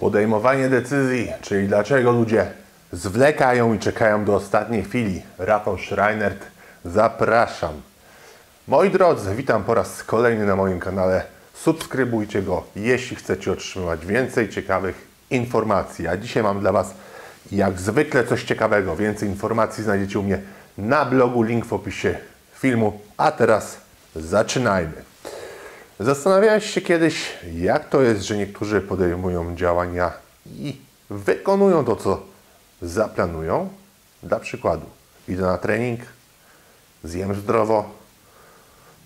Podejmowanie decyzji, czyli dlaczego ludzie zwlekają i czekają do ostatniej chwili. Rafał Schreinert, zapraszam. Moi drodzy, witam po raz kolejny na moim kanale. Subskrybujcie go, jeśli chcecie otrzymywać więcej ciekawych informacji. A dzisiaj mam dla Was jak zwykle coś ciekawego. Więcej informacji znajdziecie u mnie na blogu, link w opisie filmu. A teraz zaczynajmy. Zastanawiałeś się kiedyś, jak to jest, że niektórzy podejmują działania i wykonują to, co zaplanują? Dla przykładu, idę na trening, zjem zdrowo,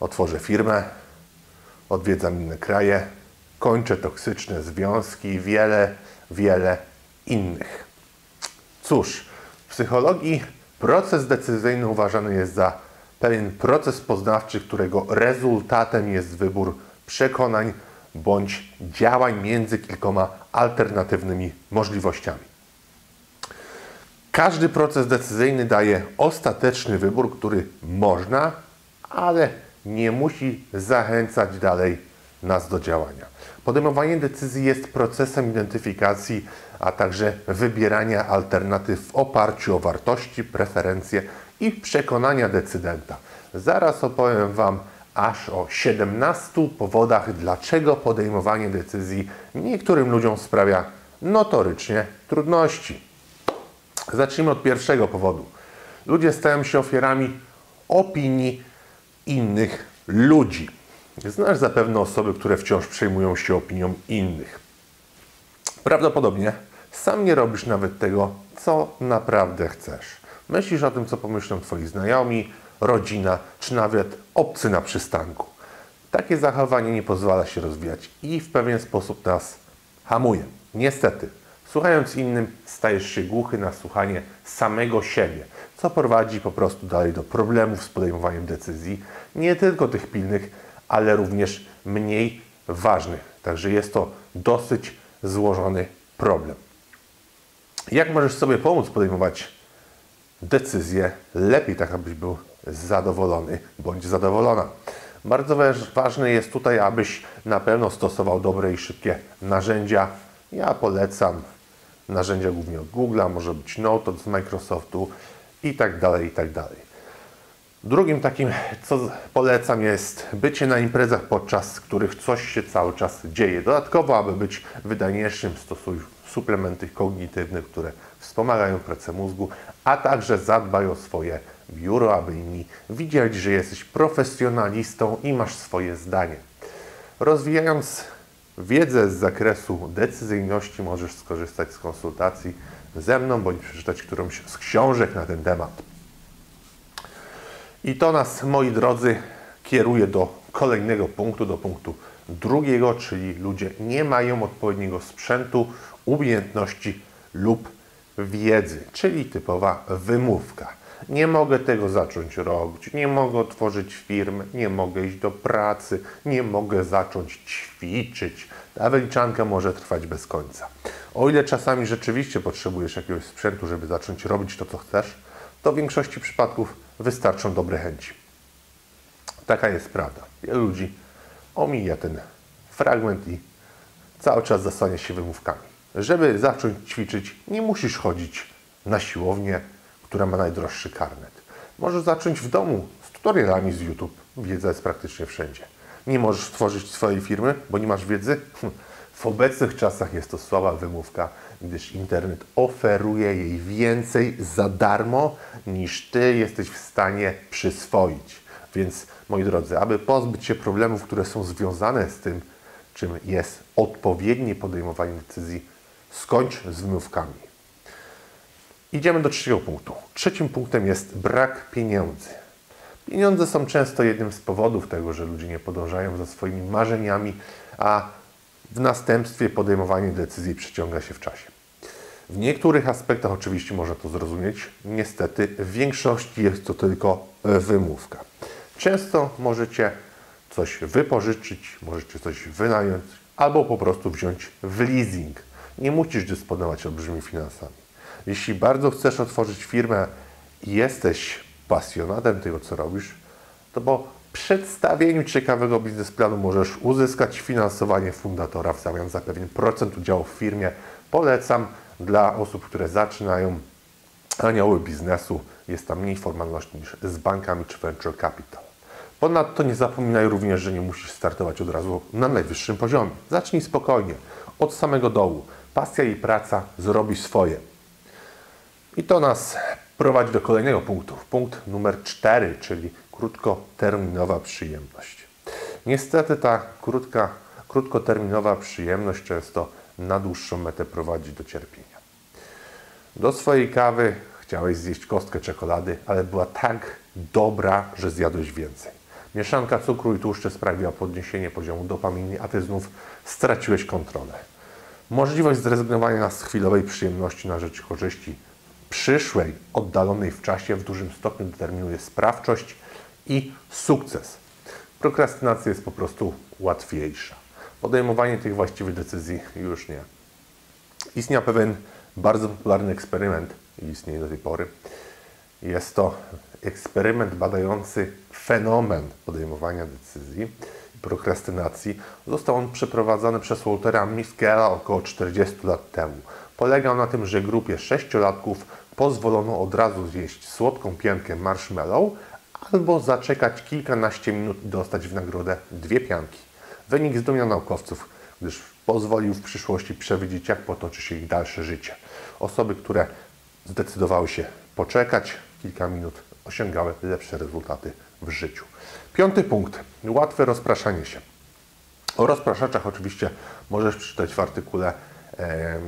otworzę firmę, odwiedzam inne kraje, kończę toksyczne związki i wiele, wiele innych. Cóż, w psychologii proces decyzyjny uważany jest za pewien proces poznawczy, którego rezultatem jest wybór przekonań bądź działań między kilkoma alternatywnymi możliwościami. Każdy proces decyzyjny daje ostateczny wybór, który można, ale nie musi zachęcać dalej nas do działania. Podejmowanie decyzji jest procesem identyfikacji, a także wybierania alternatyw w oparciu o wartości, preferencje i przekonania decydenta. Zaraz opowiem Wam aż o 17 powodach, dlaczego podejmowanie decyzji niektórym ludziom sprawia notorycznie trudności. Zacznijmy od pierwszego powodu. Ludzie stają się ofiarami opinii innych ludzi. Znasz zapewne osoby, które wciąż przejmują się opinią innych. Prawdopodobnie sam nie robisz nawet tego, co naprawdę chcesz. Myślisz o tym, co pomyślą Twoi znajomi, rodzina, czy nawet obcy na przystanku. Takie zachowanie nie pozwala się rozwijać i w pewien sposób nas hamuje. Niestety, słuchając innym, stajesz się głuchy na słuchanie samego siebie, co prowadzi po prostu dalej do problemów z podejmowaniem decyzji, nie tylko tych pilnych, ale również mniej ważnych. Także jest to dosyć złożony problem. Jak możesz sobie pomóc podejmować decyzje lepiej, tak abyś był zadowolony bądź zadowolona? Bardzo ważne jest tutaj, abyś na pewno stosował dobre i szybkie narzędzia. Ja polecam narzędzia głównie od Google'a, może być Note od Microsoftu i tak dalej, i tak dalej. Drugim takim, co polecam, jest bycie na imprezach, podczas których coś się cały czas dzieje. Dodatkowo, aby być wydajniejszym, stosuj suplementy kognitywne, które wspomagają pracę mózgu, a także zadbaj o swoje biuro, aby inni widzieli, że jesteś profesjonalistą i masz swoje zdanie. Rozwijając wiedzę z zakresu decyzyjności, możesz skorzystać z konsultacji ze mną bądź przeczytać którąś z książek na ten temat. I to nas, moi drodzy, kieruje do kolejnego punktu, do punktu drugiego, czyli ludzie nie mają odpowiedniego sprzętu, umiejętności lub wiedzy, czyli typowa wymówka. Nie mogę tego zacząć robić, nie mogę otworzyć firmy, nie mogę iść do pracy, nie mogę zacząć ćwiczyć. Ta wyliczanka może trwać bez końca. O ile czasami rzeczywiście potrzebujesz jakiegoś sprzętu, żeby zacząć robić to, co chcesz, to w większości przypadków wystarczą dobre chęci. Taka jest prawda. Wielu ludzi omija ten fragment i cały czas zasłania się wymówkami. Żeby zacząć ćwiczyć, nie musisz chodzić na siłownię, która ma najdroższy karnet. Możesz zacząć w domu z tutorialami z YouTube. Wiedza jest praktycznie wszędzie. Nie możesz stworzyć swojej firmy, bo nie masz wiedzy? W obecnych czasach jest to słaba wymówka, gdyż internet oferuje jej więcej za darmo niż ty jesteś w stanie przyswoić. Więc moi drodzy, aby pozbyć się problemów, które są związane z tym, czym jest odpowiednie podejmowanie decyzji, skończ z wymówkami. Idziemy do trzeciego punktu. Trzecim punktem jest brak pieniędzy. Pieniądze są często jednym z powodów tego, że ludzie nie podążają za swoimi marzeniami, a w następstwie podejmowanie decyzji przeciąga się w czasie. W niektórych aspektach oczywiście można to zrozumieć, niestety w większości jest to tylko wymówka. Często możecie coś wypożyczyć, możecie coś wynająć albo po prostu wziąć w leasing. Nie musisz dysponować olbrzymimi finansami. Jeśli bardzo chcesz otworzyć firmę i jesteś pasjonatem tego, co robisz, to po przedstawieniu ciekawego biznesplanu możesz uzyskać finansowanie fundatora w zamian za pewien procent udziału w firmie. Polecam dla osób, które zaczynają anioły biznesu. Jest tam mniej formalności niż z bankami czy venture capital. Ponadto nie zapominaj również, że nie musisz startować od razu na najwyższym poziomie. Zacznij spokojnie, od samego dołu. Pasja i praca zrobi swoje. I to nas prowadzi do kolejnego punktu. Punkt numer 4, czyli krótkoterminowa przyjemność. Niestety ta krótka, krótkoterminowa przyjemność często na dłuższą metę prowadzi do cierpienia. Do swojej kawy chciałeś zjeść kostkę czekolady, ale była tak dobra, że zjadłeś więcej. Mieszanka cukru i tłuszczy sprawiła podniesienie poziomu dopaminy, a ty znów straciłeś kontrolę. Możliwość zrezygnowania z chwilowej przyjemności na rzecz korzyści przyszłej, oddalonej w czasie, w dużym stopniu determinuje sprawczość i sukces. Prokrastynacja jest po prostu łatwiejsza. Podejmowanie tych właściwych decyzji już nie. Istniał pewien bardzo popularny eksperyment, istnieje do tej pory. Jest to eksperyment badający fenomen podejmowania decyzji prokrastynacji. Został on przeprowadzony przez Waltera Miskela około 40 lat temu. Polegał na tym, że grupie sześciolatków pozwolono od razu zjeść słodką piankę marshmallow albo zaczekać kilkanaście minut i dostać w nagrodę dwie pianki. Wynik zdumiał naukowców, gdyż pozwolił w przyszłości przewidzieć, jak potoczy się ich dalsze życie. Osoby, które zdecydowały się poczekać kilka minut, osiągały lepsze rezultaty w życiu. Piąty punkt. Łatwe rozpraszanie się. O rozpraszaczach oczywiście możesz przeczytać w artykule,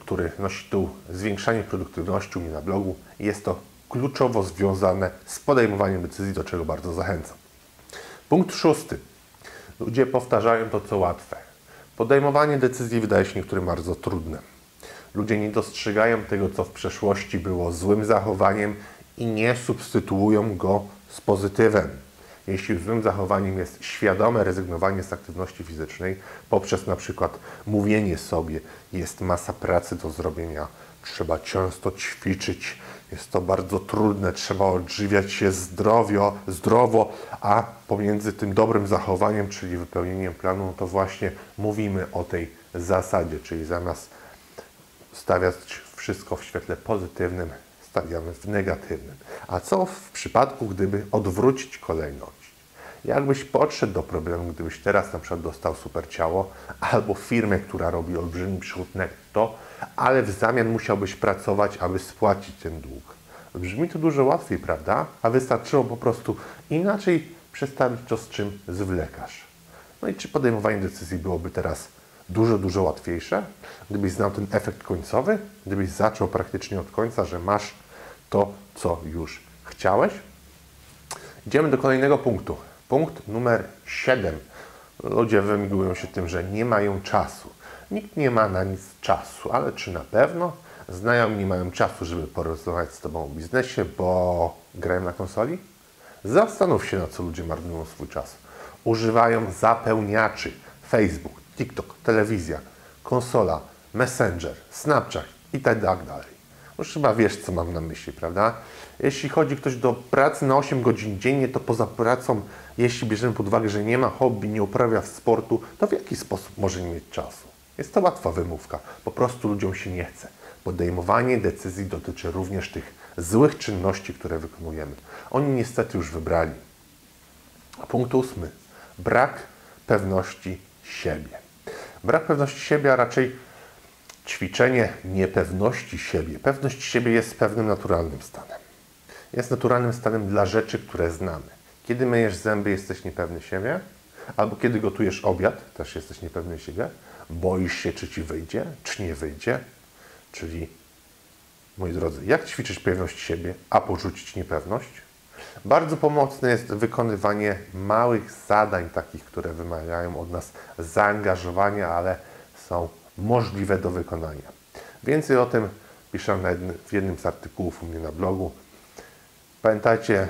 który nosi tytuł Zwiększanie produktywności u mnie na blogu. Jest to kluczowo związane z podejmowaniem decyzji, do czego bardzo zachęcam. Punkt szósty. Ludzie powtarzają to, co łatwe. Podejmowanie decyzji wydaje się niektórym bardzo trudne. Ludzie nie dostrzegają tego, co w przeszłości było złym zachowaniem i nie substytuują go z pozytywem. Jeśli złym zachowaniem jest świadome rezygnowanie z aktywności fizycznej poprzez na przykład mówienie sobie, jest masa pracy do zrobienia, trzeba często ćwiczyć, jest to bardzo trudne, trzeba odżywiać się zdrowio, zdrowo, a pomiędzy tym dobrym zachowaniem, czyli wypełnieniem planu, no to właśnie mówimy o tej zasadzie, czyli zamiast stawiać wszystko w świetle pozytywnym, stawiamy w negatywnym. A co w przypadku, gdyby odwrócić kolejność? Jakbyś podszedł do problemu, gdybyś teraz na przykład dostał super ciało albo firmę, która robi olbrzymi przychód netto, ale w zamian musiałbyś pracować, aby spłacić ten dług. Brzmi to dużo łatwiej, prawda? A wystarczyło po prostu inaczej przedstawić to, z czym zwlekasz. No i czy podejmowanie decyzji byłoby teraz dużo, dużo łatwiejsze, gdybyś znał ten efekt końcowy, gdybyś zaczął praktycznie od końca, że masz to, co już chciałeś. Idziemy do kolejnego punktu. Punkt numer 7. Ludzie wymigują się tym, że nie mają czasu. Nikt nie ma na nic czasu, ale czy na pewno? Znajomi nie mają czasu, żeby porozmawiać z Tobą o biznesie, bo grają na konsoli? Zastanów się, na co ludzie marnują swój czas. Używają zapełniaczy. Facebook, TikTok, telewizja, konsola, Messenger, Snapchat i tak dalej. Już chyba wiesz, co mam na myśli, prawda? Jeśli chodzi ktoś do pracy na 8 godzin dziennie, to poza pracą, jeśli bierzemy pod uwagę, że nie ma hobby, nie uprawia sportu, to w jaki sposób może nie mieć czasu? Jest to łatwa wymówka. Po prostu ludziom się nie chce. Podejmowanie decyzji dotyczy również tych złych czynności, które wykonujemy. Oni niestety już wybrali. Punkt ósmy. Brak pewności siebie. Brak pewności siebie, a raczej ćwiczenie niepewności siebie. Pewność siebie jest pewnym naturalnym stanem. Jest naturalnym stanem dla rzeczy, które znamy. Kiedy myjesz zęby, jesteś niepewny siebie, albo kiedy gotujesz obiad, też jesteś niepewny siebie. Boisz się, czy ci wyjdzie, czy nie wyjdzie. Czyli, moi drodzy, jak ćwiczyć pewność siebie, a porzucić niepewność? Bardzo pomocne jest wykonywanie małych zadań, takich, które wymagają od nas zaangażowania, ale są możliwe do wykonania. Więcej o tym piszę w jednym z artykułów u mnie na blogu. Pamiętajcie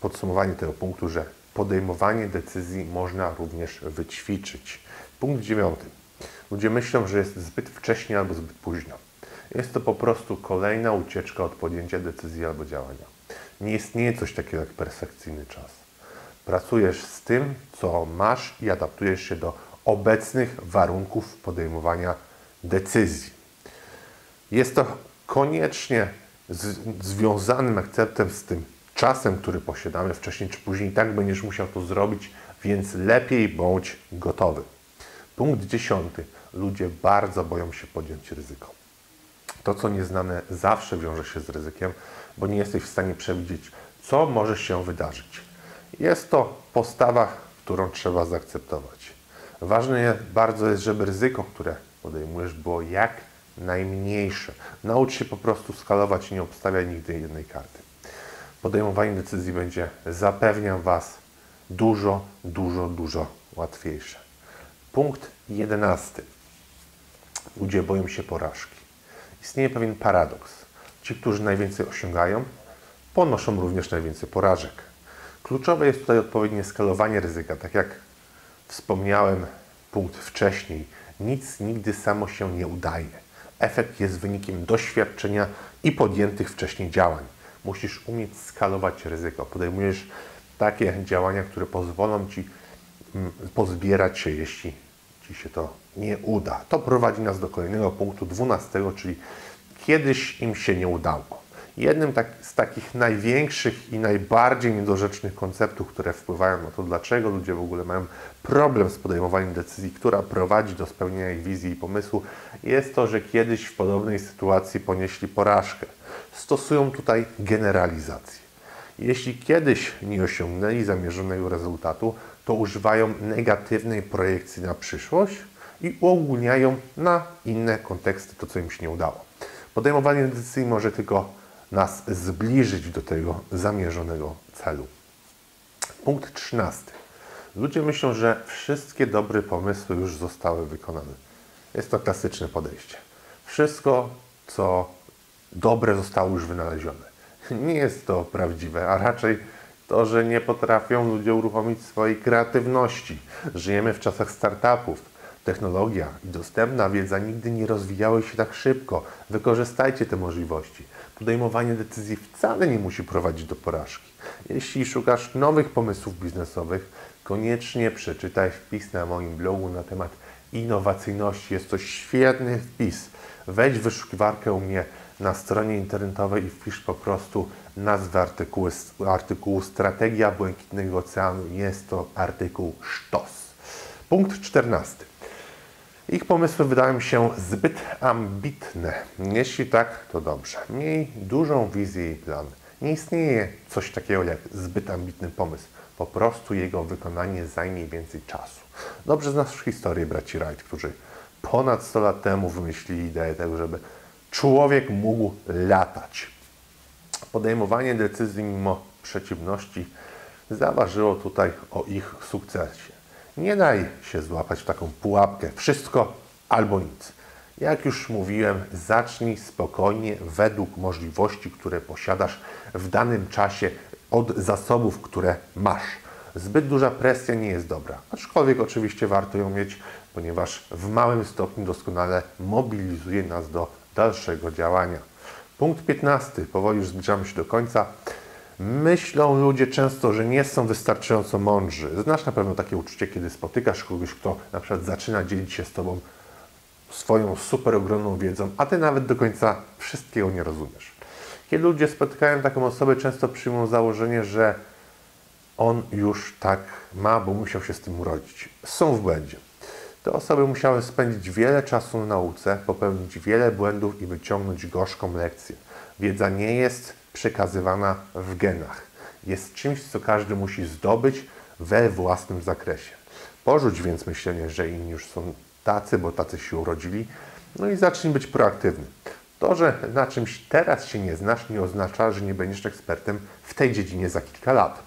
podsumowanie tego punktu, że podejmowanie decyzji można również wyćwiczyć. Punkt dziewiąty. Ludzie myślą, że jest zbyt wcześnie albo zbyt późno. Jest to po prostu kolejna ucieczka od podjęcia decyzji albo działania. Nie istnieje coś takiego jak perfekcyjny czas. Pracujesz z tym, co masz i adaptujesz się do obecnych warunków podejmowania decyzji. Jest to koniecznie z, związanym akceptem z tym czasem, który posiadamy wcześniej czy później. Tak będziesz musiał to zrobić, więc lepiej bądź gotowy. Punkt dziesiąty. Ludzie bardzo boją się podjąć ryzyko. To, co nieznane, zawsze wiąże się z ryzykiem, bo nie jesteś w stanie przewidzieć, co może się wydarzyć. Jest to postawa, którą trzeba zaakceptować. Ważne bardzo jest, żeby ryzyko, które podejmujesz, było jak najmniejsze. Naucz się po prostu skalować i nie obstawiać nigdy jednej karty. Podejmowanie decyzji będzie, zapewniam Was, dużo, dużo, dużo łatwiejsze. Punkt jedenasty. Ludzie boją się porażki. Istnieje pewien paradoks. Ci, którzy najwięcej osiągają, ponoszą również najwięcej porażek. Kluczowe jest tutaj odpowiednie skalowanie ryzyka. Tak jak wspomniałem punkt wcześniej, nic nigdy samo się nie udaje. Efekt jest wynikiem doświadczenia i podjętych wcześniej działań. Musisz umieć skalować ryzyko. Podejmujesz takie działania, które pozwolą Ci mm, pozbierać się, jeśli Ci się to nie uda. To prowadzi nas do kolejnego punktu, 12, czyli kiedyś im się nie udało. Jednym tak, z takich największych i najbardziej niedorzecznych konceptów, które wpływają na to, dlaczego ludzie w ogóle mają problem z podejmowaniem decyzji, która prowadzi do spełnienia ich wizji i pomysłu, jest to, że kiedyś w podobnej sytuacji ponieśli porażkę. Stosują tutaj generalizację. Jeśli kiedyś nie osiągnęli zamierzonego rezultatu, to używają negatywnej projekcji na przyszłość i uogólniają na inne konteksty to, co im się nie udało. Podejmowanie decyzji może tylko nas zbliżyć do tego zamierzonego celu. Punkt 13. Ludzie myślą, że wszystkie dobre pomysły już zostały wykonane. Jest to klasyczne podejście. Wszystko, co dobre, zostało już wynalezione. Nie jest to prawdziwe, a raczej to, że nie potrafią ludzie uruchomić swojej kreatywności. Żyjemy w czasach startupów. Technologia i dostępna wiedza nigdy nie rozwijały się tak szybko. Wykorzystajcie te możliwości podejmowanie decyzji wcale nie musi prowadzić do porażki. Jeśli szukasz nowych pomysłów biznesowych, koniecznie przeczytaj wpis na moim blogu na temat innowacyjności. Jest to świetny wpis. Wejdź w wyszukiwarkę u mnie na stronie internetowej i wpisz po prostu nazwę artykułu, artykułu Strategia Błękitnego Oceanu. Jest to artykuł sztos. Punkt 14. Ich pomysły wydają się zbyt ambitne. Jeśli tak, to dobrze. Miej dużą wizję i plan. Nie istnieje coś takiego jak zbyt ambitny pomysł. Po prostu jego wykonanie zajmie więcej czasu. Dobrze znasz historię braci Wright, którzy ponad 100 lat temu wymyślili ideę tego, żeby człowiek mógł latać. Podejmowanie decyzji mimo przeciwności zaważyło tutaj o ich sukcesie. Nie daj się złapać w taką pułapkę. Wszystko albo nic. Jak już mówiłem, zacznij spokojnie według możliwości, które posiadasz w danym czasie od zasobów, które masz. Zbyt duża presja nie jest dobra, aczkolwiek oczywiście warto ją mieć, ponieważ w małym stopniu doskonale mobilizuje nas do dalszego działania. Punkt 15. Powoli już zbliżamy się do końca. Myślą ludzie często, że nie są wystarczająco mądrzy. Znasz na pewno takie uczucie, kiedy spotykasz kogoś, kto na przykład zaczyna dzielić się z Tobą swoją super ogromną wiedzą, a Ty nawet do końca wszystkiego nie rozumiesz. Kiedy ludzie spotykają taką osobę, często przyjmą założenie, że on już tak ma, bo musiał się z tym urodzić. Są w błędzie. Te osoby musiały spędzić wiele czasu na nauce, popełnić wiele błędów i wyciągnąć gorzką lekcję. Wiedza nie jest przekazywana w genach. Jest czymś, co każdy musi zdobyć we własnym zakresie. Porzuć więc myślenie, że inni już są tacy, bo tacy się urodzili, no i zacznij być proaktywny. To, że na czymś teraz się nie znasz, nie oznacza, że nie będziesz ekspertem w tej dziedzinie za kilka lat.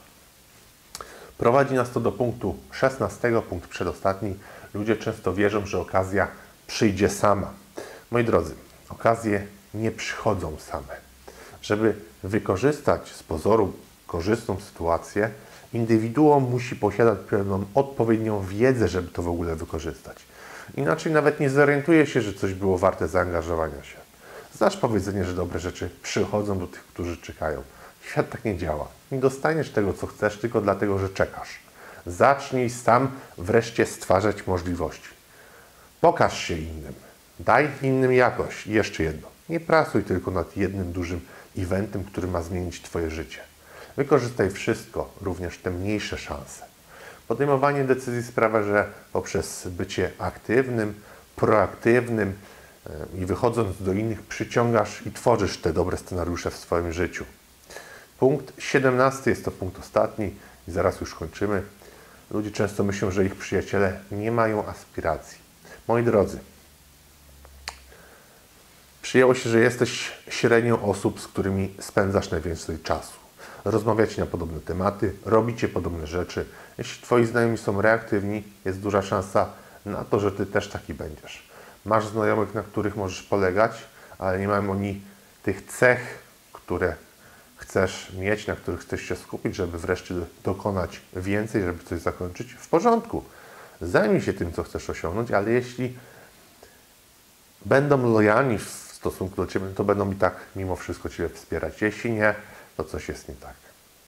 Prowadzi nas to do punktu 16, punkt przedostatni. Ludzie często wierzą, że okazja przyjdzie sama. Moi drodzy, okazje nie przychodzą same. Żeby wykorzystać z pozoru korzystną sytuację, indywiduum musi posiadać pewną odpowiednią wiedzę, żeby to w ogóle wykorzystać. Inaczej nawet nie zorientuje się, że coś było warte zaangażowania się. Znasz powiedzenie, że dobre rzeczy przychodzą do tych, którzy czekają. Świat tak nie działa. Nie dostaniesz tego, co chcesz, tylko dlatego, że czekasz. Zacznij sam wreszcie stwarzać możliwości. Pokaż się innym. Daj innym jakość. I jeszcze jedno. Nie pracuj tylko nad jednym dużym eventem, który ma zmienić Twoje życie. Wykorzystaj wszystko, również te mniejsze szanse. Podejmowanie decyzji sprawia, że poprzez bycie aktywnym, proaktywnym e, i wychodząc do innych, przyciągasz i tworzysz te dobre scenariusze w swoim życiu. Punkt 17 jest to punkt ostatni i zaraz już kończymy. Ludzie często myślą, że ich przyjaciele nie mają aspiracji. Moi drodzy, przyjęło się, że jesteś średnią osób, z którymi spędzasz najwięcej czasu. Rozmawiacie na podobne tematy, robicie podobne rzeczy. Jeśli Twoi znajomi są reaktywni, jest duża szansa na to, że Ty też taki będziesz. Masz znajomych, na których możesz polegać, ale nie mają oni tych cech, które chcesz mieć, na których chcesz się skupić, żeby wreszcie dokonać więcej, żeby coś zakończyć, w porządku. Zajmij się tym, co chcesz osiągnąć, ale jeśli będą lojalni w stosunku do Ciebie, to będą i tak mimo wszystko Ciebie wspierać. Jeśli nie, to coś jest nie tak.